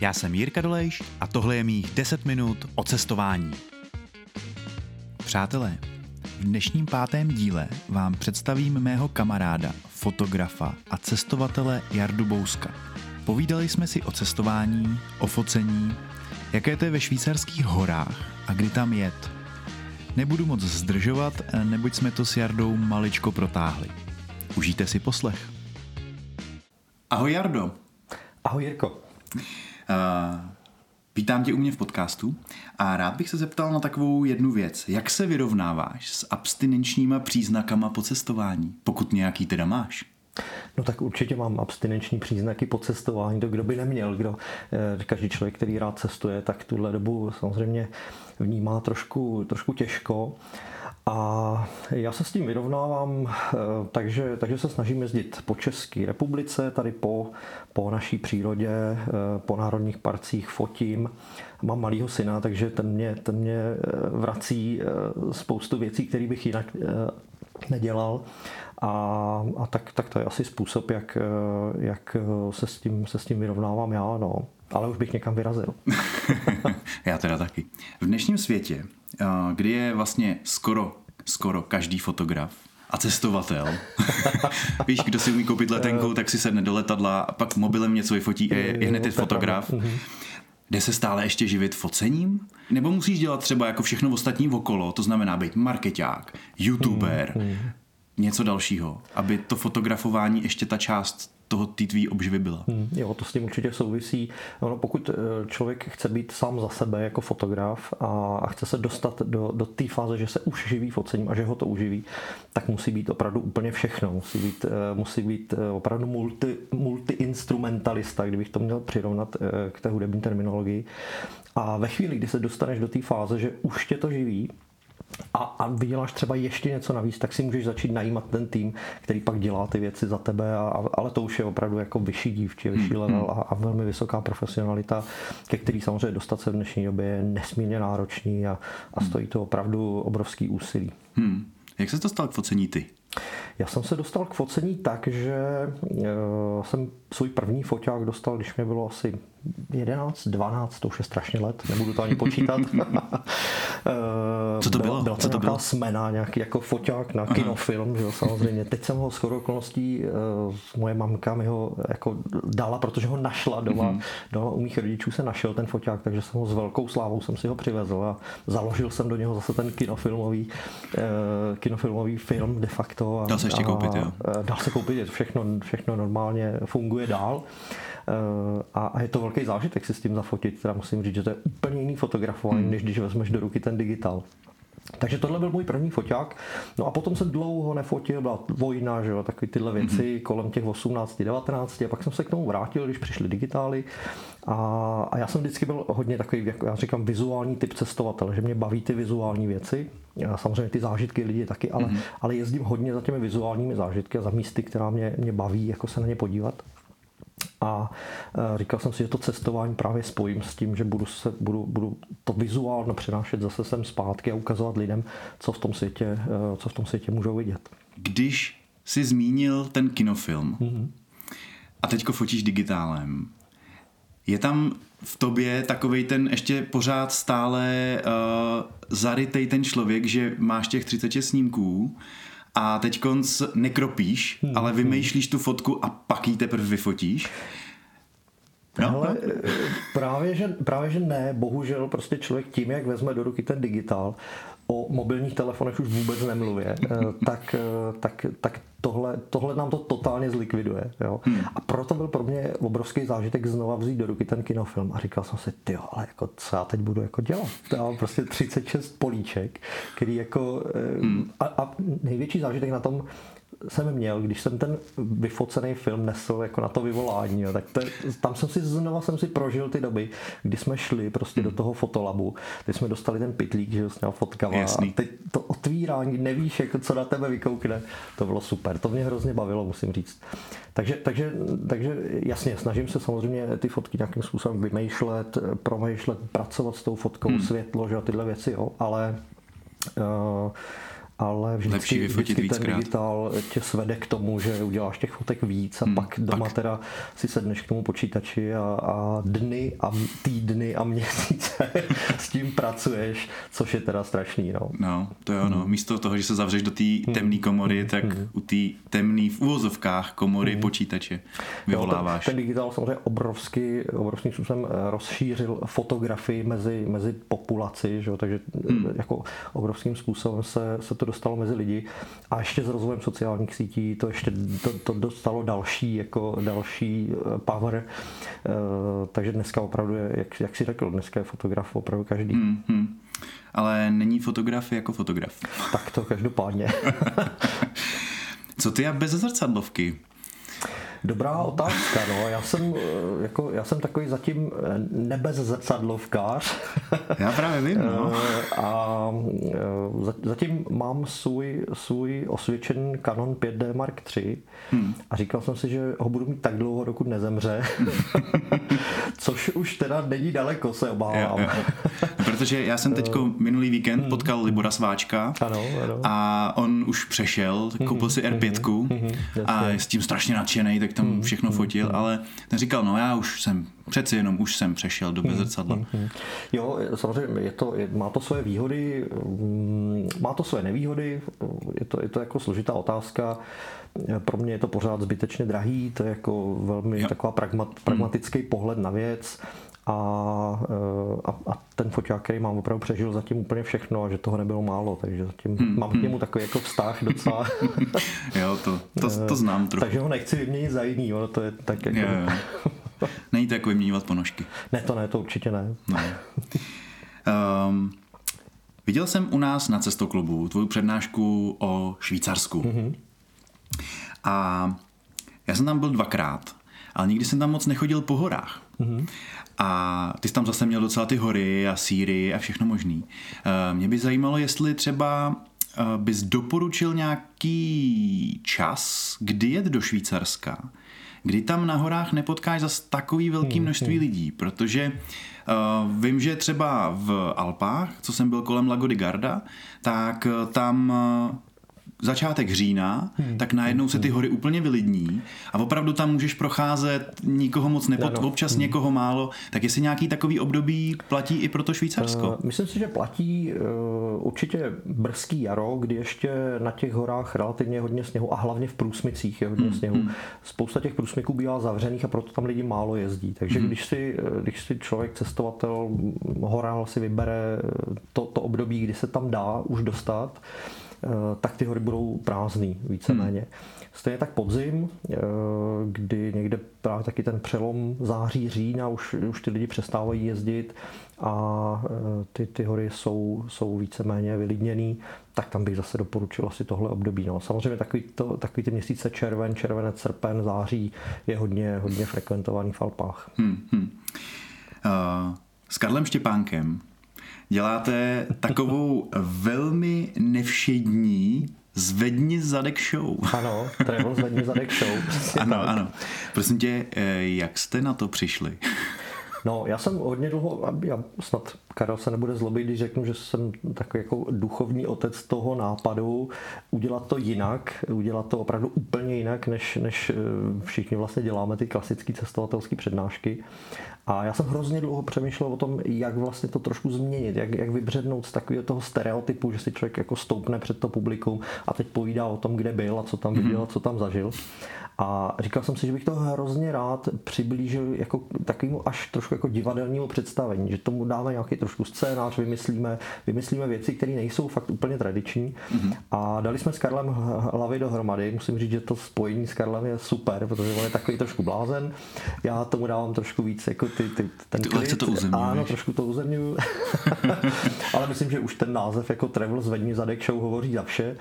Já jsem Jirka Dolejš a tohle je mých 10 minut o cestování. Přátelé, v dnešním pátém díle vám představím mého kamaráda, fotografa a cestovatele Jardu Bouska. Povídali jsme si o cestování, o focení, jaké to je ve švýcarských horách a kdy tam jet. Nebudu moc zdržovat, neboť jsme to s Jardou maličko protáhli. Užijte si poslech. Ahoj Jardo. Ahoj Jirko. Uh, vítám tě u mě v podcastu a rád bych se zeptal na takovou jednu věc. Jak se vyrovnáváš s abstinenčníma příznakama po cestování, pokud nějaký teda máš? No tak určitě mám abstinenční příznaky po cestování, to kdo by neměl, kdo, eh, každý člověk, který rád cestuje, tak tuhle dobu samozřejmě vnímá trošku, trošku těžko. A já se s tím vyrovnávám, eh, takže, takže se snažím jezdit po České republice, tady po, po naší přírodě, eh, po národních parcích fotím. Mám malýho syna, takže ten mě, ten mě vrací spoustu věcí, které bych jinak nedělal. A, a tak, tak to je asi způsob, jak, jak se, s tím, se s tím vyrovnávám já, no. Ale už bych někam vyrazil. já teda taky. V dnešním světě, kdy je vlastně skoro, skoro každý fotograf a cestovatel. Víš, kdo si umí koupit letenku, tak si sedne do letadla a pak mobilem něco vyfotí a je, je hned je fotograf. Mhm. Jde se stále ještě živit focením? Nebo musíš dělat třeba jako všechno ostatní okolo, to znamená být marketák, youtuber, hmm, hmm něco dalšího, aby to fotografování ještě ta část toho té tvý obživy byla. Hmm, jo, to s tím určitě souvisí. No, pokud eh, člověk chce být sám za sebe jako fotograf a, a chce se dostat do, do té fáze, že se už živí focením a že ho to uživí, tak musí být opravdu úplně všechno. Musí být, eh, musí být eh, opravdu multi, multi-instrumentalista, kdybych to měl přirovnat k té hudební terminologii. A ve chvíli, kdy se dostaneš do té fáze, že už tě to živí, a, a vyděláš třeba ještě něco navíc, tak si můžeš začít najímat ten tým, který pak dělá ty věci za tebe, a, ale to už je opravdu jako vyšší dívčí, vyšší hmm, level hmm. a, a velmi vysoká profesionalita, ke který samozřejmě dostat se v dnešní době je nesmírně náročný a, a stojí to opravdu obrovský úsilí. Hmm. Jak se to stalo k focení ty? Já jsem se dostal k focení tak, že eh, jsem svůj první foťák dostal, když mi bylo asi 11, 12, to už je strašně let, nebudu to ani počítat. Eh, Co to bylo? Byla to Co to bylo? smena, nějaký jako foťák na Aha. kinofilm, že jo, samozřejmě. Teď jsem ho skoro okolností, uh, moje mamka mi ho jako dala, protože ho našla doma. Mm-hmm. doma u mých rodičů se našel ten foťák, takže jsem ho s velkou slávou jsem si ho přivezl a založil jsem do něho zase ten kinofilmový, kinofilmový film de facto. A, se ještě a, koupit, jo? Dal se koupit, všechno, všechno normálně funguje dál. A, a je to velký zážitek si s tím zafotit. Teda musím říct, že to je úplně jiný fotografování, hmm. než když vezmeš do ruky ten digitál. Takže tohle byl můj první foťák. No a potom jsem dlouho nefotil, byla vojna, že jo, takový tyhle věci mm-hmm. kolem těch 18, 19 a pak jsem se k tomu vrátil, když přišly digitály a, a já jsem vždycky byl hodně takový, jako já říkám, vizuální typ cestovatel, že mě baví ty vizuální věci, a samozřejmě ty zážitky lidi taky, ale, mm-hmm. ale jezdím hodně za těmi vizuálními zážitky a za místy, která mě, mě baví, jako se na ně podívat. A e, říkal jsem si, že to cestování právě spojím s tím, že budu, se, budu, budu to vizuálně přenášet zase sem zpátky a ukazovat lidem, co v tom světě, e, co v tom světě můžou vidět. Když jsi zmínil ten kinofilm mm-hmm. a teďko fotíš digitálem, je tam v tobě takovej ten ještě pořád stále uh, zarytej ten člověk, že máš těch 30 snímků a teď konc nekropíš, hmm. ale vymýšlíš tu fotku a pak ji teprve vyfotíš. No, Ale no. Právě, že, právě, že ne, bohužel prostě člověk tím, jak vezme do ruky ten digitál, o mobilních telefonech už vůbec nemluvě, eh, tak, eh, tak, tak tohle, tohle nám to totálně zlikviduje. Jo? Hmm. A proto byl pro mě obrovský zážitek znova vzít do ruky ten kinofilm a říkal jsem si, ty ale jako, co já teď budu jako dělat? Já mám prostě 36 políček, který jako, eh, hmm. a, a největší zážitek na tom jsem měl, když jsem ten vyfocený film nesl jako na to vyvolání, jo, tak to, tam jsem si znova jsem si prožil ty doby, kdy jsme šli prostě do hmm. toho fotolabu, teď jsme dostali ten pitlík, že s fotkama Jasný. a teď to otvírání, nevíš, jako co na tebe vykoukne, to bylo super, to mě hrozně bavilo, musím říct. Takže, takže, takže jasně, snažím se samozřejmě ty fotky nějakým způsobem vymýšlet, promýšlet, pracovat s tou fotkou, hmm. světlo, že tyhle věci, jo, ale uh, ale vždycky, Lepší vyfotit vždycky ten digitál tě svede k tomu, že uděláš těch fotek víc a Hmm, pak doma pak- teda si sedneš k tomu počítači a, a dny a týdny a měsíce s tím pracuješ, což je teda strašný. No. No, to jo, Hmm. no. Místo toho, že se zavřeš do té temné komory, tak u té temné v úvozovkách komory počítače Hmm. Jo, vyvoláváš. ten, ten digitál samozřejmě obrovsky, obrovským způsobem eh, rozšířil fotografii mezi, mezi populaci, že jo, takže hmm. jako obrovským způsobem se, se to dostalo mezi lidi a ještě s rozvojem sociálních sítí to ještě to, to dostalo další jako další eh, power, Eh, takže dneska opravdu je, jak, jak si řekl, dneska je fotograf opravdu každý. Hmm. Hmm, hmm. Ale není fotograf jako fotograf. Tak to každopádně. Co ty a bez zrcadlovky? Dobrá otázka, no. Já jsem, eh, jako, já jsem takový zatím eh, nebez zrcadlovkář. Já právě vím, no. Eh, A za- zatím mám svůj, svůj osvědčený Canon 5D Mark III Hmm. a říkal jsem si, že ho budu mít tak dlouho, dokud nezemře. Což už teda není daleko, se Jo, obávám. jo. Protože já jsem teďko minulý víkend potkal Libora Sváčka. Ano, ano. a on už přešel, koupil si R5 a je s tím strašně nadšený, tak tam všechno fotil, ale ten říkal, no já už jsem, přeci jenom už jsem přešel do bezrcadla. Jo, samozřejmě je to, je, má to své výhody, mm, má to své nevýhody, je to, je to jako složitá otázka. Pro mě je to pořád zbytečně drahý, to je jako velmi Jo. taková pragmat, pragmatický pohled na věc. A, a, a ten foťák, který mám opravdu přežil zatím úplně všechno a že toho nebylo málo, takže zatím Hmm, mám k němu takový jako vztah docela. Jo, to, to, to znám trochu. takže ho nechci vyměnit za jiný, ono to je tak jako... Jo, jo. Není to jako vyměňovat ponožky. Ne, to ne, to určitě ne. No. Um, viděl jsem u nás na cestoklubu tvoji přednášku o Švýcarsku. Mm-hmm. A já jsem tam byl dvakrát, ale nikdy jsem tam moc nechodil po horách. Mm-hmm. A ty jsi tam zase měl docela ty hory a síry a všechno možný. Uh, mě by zajímalo, jestli třeba uh, bys doporučil nějaký čas, kdy jet do Švýcarska, kdy tam na horách nepotkáš zas takový velký množství lidí, protože uh, vím, že třeba v Alpách, co jsem byl kolem Lago di Garda, tak uh, tam uh, začátek října, hmm. tak najednou se ty hory úplně vylidní a opravdu tam můžeš procházet, nikoho moc nepot, Ano. občas někoho málo, tak jestli nějaký takový období platí i pro to Švýcarsko? Eh, Myslím si, že platí eh, určitě brzký jaro, kdy ještě na těch horách relativně hodně sněhu a hlavně v průsmicích je hodně sněhu. Spousta těch průsmyků bývá zavřených a proto tam lidi málo jezdí. Takže když, si, eh, když si člověk, cestovatel, horál si vybere to, to období, kdy se tam dá už dostat, tak ty hory budou prázdný víceméně. Stejně tak podzim, eh, kdy někde právě taky ten přelom září, října, už, už ty lidi přestávají jezdit a eh, ty, ty hory jsou, jsou víceméně vylidněný, tak tam bych zase doporučil asi tohle období. No. Samozřejmě takový, to, takový ty měsíce červen, červenec, srpen, září je hodně, hodně frekventovaný v Alpách. Hmm, hmm. Uh, s Karlem Štěpánkem děláte takovou velmi nevšední zvedni zadek show. Ano, Travel zvedni zadek show. Ano, tak. ano. Prosím tě, eh, jak jste na to přišli? No, já jsem hodně dlouho, já snad Karel se nebude zlobit, když řeknu, že jsem takový jako duchovní otec toho nápadu udělat to jinak, udělat to opravdu úplně jinak, než, než eh, všichni vlastně děláme ty klasické cestovatelské přednášky. A já jsem hrozně dlouho přemýšlel o tom, jak vlastně to trošku změnit, jak, jak vybřednout z takového toho stereotypu, že si člověk jako stoupne před to publikum a teď povídá o tom, kde byl a co tam viděl a co tam zažil. A říkal jsem si, že bych to hrozně rád přiblížil jako takovému až trošku jako divadelnímu představení, že tomu dáme nějaký trošku scénář, vymyslíme, vymyslíme věci, které nejsou fakt úplně tradiční. Mm-hmm. A dali jsme s Karlem hlavy dohromady. Musím říct, že to spojení s Karlem je super, protože on je takový trošku blázen. Já tomu dávám trošku víc jako ty, ty, ten Ty lehce to uzemňuješ. Ano, trošku to uzemňuju. Ale myslím, že už ten název jako Travel zvedni zadek show hovoří za vše.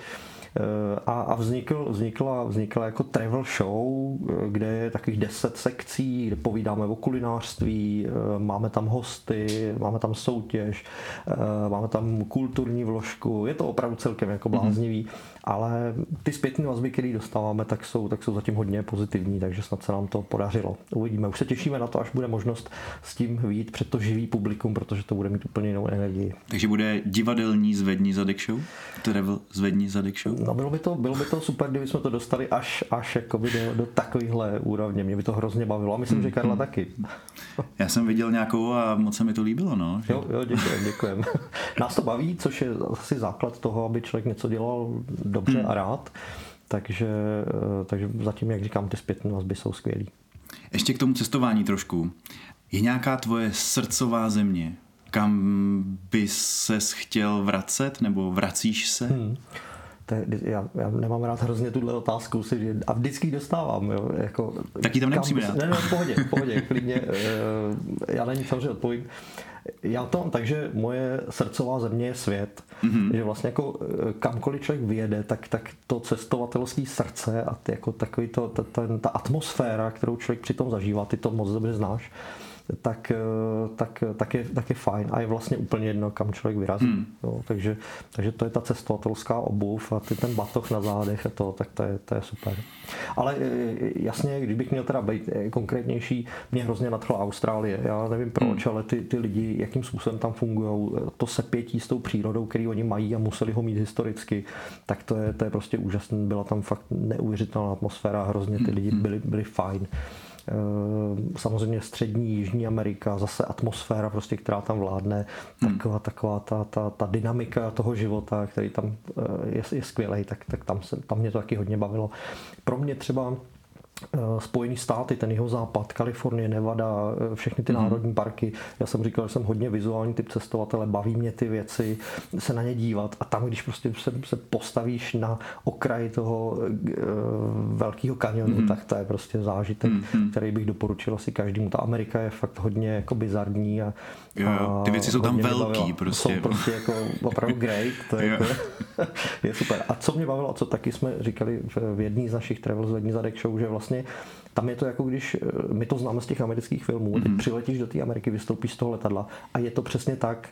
A, a vznikl, vznikla, vznikla jako travel show, kde je takových deset sekcí, kde povídáme o kulinářství, máme tam hosty, máme tam soutěž, máme tam kulturní vložku, je to opravdu celkem jako bláznivý, mm-hmm. ale ty zpětné vazby, které dostáváme, tak jsou, tak jsou zatím hodně pozitivní, takže snad se nám to podařilo. Uvidíme. Už se těšíme na to, až bude možnost s tím výjít před to živý publikum, protože to bude mít úplně jinou energii. Takže bude divadelní zvední zadek show? Travel zvední zadek show? No bylo by to, bylo by to super, kdyby jsme to dostali až, až jakoby do, do takovýchhle úrovně. Mě by to hrozně bavilo a myslím, hmm. že Karla hmm. taky. Já jsem viděl nějakou a moc se mi to líbilo. No, že... Jo, jo, děkujem, děkujem. Nás to baví, což je asi základ toho, aby člověk něco dělal dobře hmm. a rád. Takže, eh, takže zatím, jak říkám, ty zpětné vazby jsou skvělý. Ještě k tomu cestování trošku. Je nějaká tvoje srdcová země, kam by ses chtěl vracet, nebo vracíš se? Hmm. Je, já, já nemám rád hrozně tuhle otázku si, že, a vždycky dostávám. Jo, jako, tak ji tam nemusíme dát. Ne, ne, v pohodě, v pohodě, klidně. Eh, já na ní samozřejmě odpovím. Já to mám tak, že moje srdcová země je svět. Mm-hmm. Že vlastně jako eh, kamkoliv člověk vyjede, tak, tak to cestovatelské srdce a ty, jako takový to, ta, ta, ta atmosféra, kterou člověk přitom zažívá, ty to moc dobře znáš, tak, eh, tak, tak, je, tak je fajn a je vlastně úplně jedno, kam člověk vyrazí. Hmm. Jo, takže, takže to je ta cestovatelská obuv a ty ten batoh na zádech a to, tak to je, to je super. Ale eh, jasně, když bych měl teda být eh, konkrétnější, mě hrozně nadchla Austrálie. Já nevím proč, hmm. ale ty, ty lidi, jakým způsobem tam fungují, to sepětí s tou přírodou, který oni mají a museli ho mít historicky, tak to je, to je prostě úžasné. Byla tam fakt neuvěřitelná atmosféra, hrozně ty lidi hmm. byli, byli fajn. Eh, samozřejmě střední, jižní Amerika, zase atmosféra, prostě, která tam vládne, hmm. taková, taková ta, ta, ta, dynamika toho života, který tam eh, je, je skvělý, tak, tak tam, se, tam mě to taky hodně bavilo. Pro mě třeba Spojený státy, ten jeho západ, Kalifornie, Nevada, eh, všechny ty mm. národní parky. Já jsem říkal, že jsem hodně vizuální typ cestovatele, baví mě ty věci, se na ně dívat a tam, když prostě se, se postavíš na okraji toho uh, velkého kanionu, mm. tak to je prostě zážitek, mm. který bych doporučil asi každému. Ta Amerika je fakt hodně jako bizarní a, jo, jo. ty věci jsou tam velký prostě. Jsou prostě jako opravdu great, to je, jako, je super. A co mě bavilo, a co taky jsme říkali v jedné z našich travel zvední zadek show, že vlastně tam je to jako když, eh, my to známe z těch amerických filmů, mm-hmm. ty mhm. přiletíš do té Ameriky, vystoupíš z toho letadla a je to přesně tak,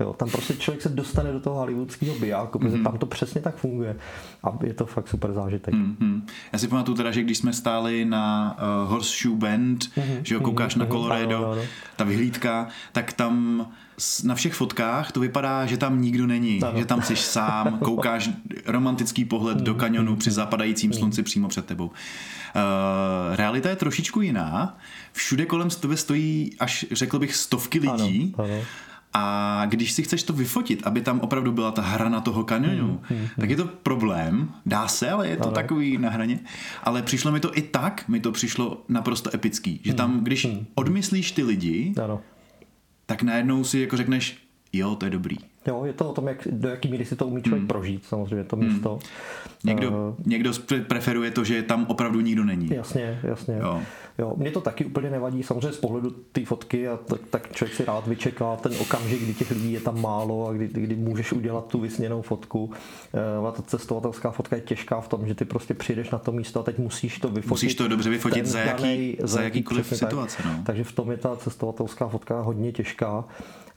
Jo, tam prostě člověk se dostane do toho hollywoodského bijáku, protože mm-hmm. tam to přesně tak funguje a je to fakt super zážitek. Mm-hmm. Já si pamatuju teda, že když jsme stáli na uh, Horseshoe Bend, mm-hmm. že jo, koukáš mm-hmm. na Colorado, mm-hmm. ta vyhlídka, tak tam na všech fotkách to vypadá, že tam nikdo není, ano. že tam jsi sám, koukáš romantický pohled do kanionu při zapadajícím slunci přímo před tebou. Uh, realita je trošičku jiná. Všude kolem tebe stojí až, řekl bych, stovky lidí. Ano, ano. A když si chceš to vyfotit, aby tam opravdu byla ta hrana toho kanionu, hmm, hmm, tak je to problém. Dá se, ale je to ano. takový na hraně. Ale přišlo mi to i tak, mi to přišlo naprosto epický. Že tam, když hmm. odmyslíš ty lidi, ano tak najednou si jako řekneš, jo, to je dobrý. Jo, je to o tom, jak, do jaký míry si to umí člověk hmm. prožít, samozřejmě to místo. Hmm. Někdo, uh, někdo preferuje to, že tam opravdu nikdo není. Jasně, jasně. Jo. Jo, mě to taky úplně nevadí, samozřejmě z pohledu té fotky a tak, tak člověk si rád vyčeká ten okamžik, kdy těch lidí je tam málo a kdy, kdy můžeš udělat tu vysněnou fotku. Uh, a ta cestovatelská fotka je těžká v tom, že ty prostě přijdeš na to místo a teď musíš to vyfotit. Musíš to dobře vyfotit za, jaký, danej, za jakýkoliv situace. No. Takže v tom je ta cestovatelská fotka hodně těžká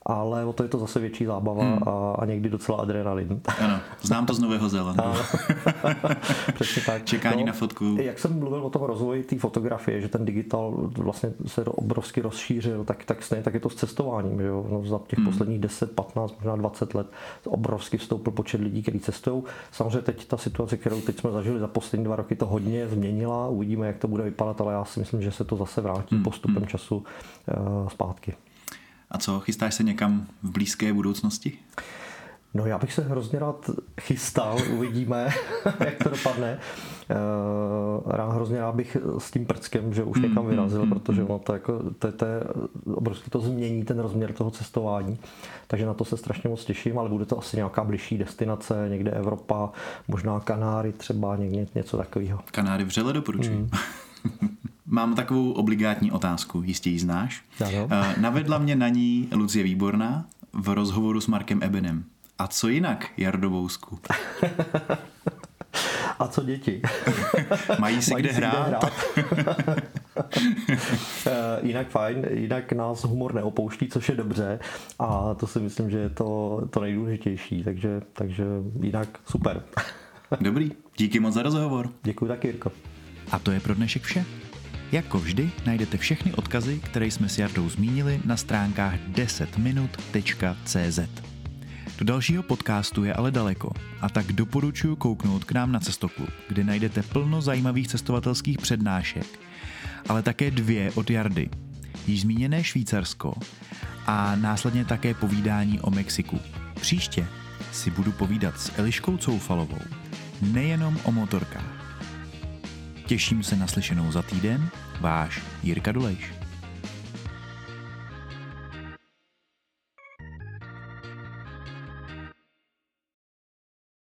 ale o to je to zase větší zábava hmm. a, a někdy docela adrenalin. Ano, znám to z Nového Zélandu. Přesně tak. Čekání no, na fotku. Jak jsem mluvil o tom rozvoji té fotografie, že ten digital vlastně se obrovsky rozšířil, tak, tak, stejně, tak je to s cestováním. Že jo? No, za těch hmm. posledních 10, 15, možná 20 let obrovsky vstoupil počet lidí, kteří cestují. Samozřejmě teď ta situace, kterou teď jsme zažili za poslední dva roky, to hodně změnila. Uvidíme, jak to bude vypadat, ale já si myslím, že se to zase vrátí hmm. postupem hmm. času uh, zpátky. A co, chystáš se někam v blízké budoucnosti? No já bych se hrozně rád chystal, uvidíme, jak to dopadne. Eh, rád hrozně rád bych s tím prckem, že už mm, někam mm, vyrazil, mm, protože ono to, jako, to, to je, obrovsky to změní ten rozměr toho cestování. Takže na to se strašně moc těším, ale bude to asi nějaká blížší destinace, někde Evropa, možná Kanáry třeba, někde něco takového. Kanáry vřele doporučuji. Mm. Mám takovou obligátní otázku, jistě ji znáš. Ano. Eh, navedla mě na ní Lucie Výborná v rozhovoru s Markem Ebenem. A co jinak, Jardo Bousku? co děti. Mají si Mají kde si hrát. Kde hrát. Eh, jinak fajn, jinak nás humor neopouští, což je dobře a to si myslím, že je to, to nejdůležitější, takže, takže jinak super. Dobrý, díky moc za rozhovor. Děkuji taky, Jirko. A to je pro dnešek vše. Jako vždy najdete všechny odkazy, které jsme s Jardou zmínili na stránkách 10minut.cz. Do dalšího podcastu je ale daleko a tak doporučuji kouknout k nám na Cestoklub, kde najdete plno zajímavých cestovatelských přednášek, ale také dvě od Jardy. Již zmíněné Švýcarsko a následně také povídání o Mexiku. Příště si budu povídat s Eliškou Coufalovou nejenom o motorkách. Těším se na slyšenou za týden, váš Jirka Dolejš.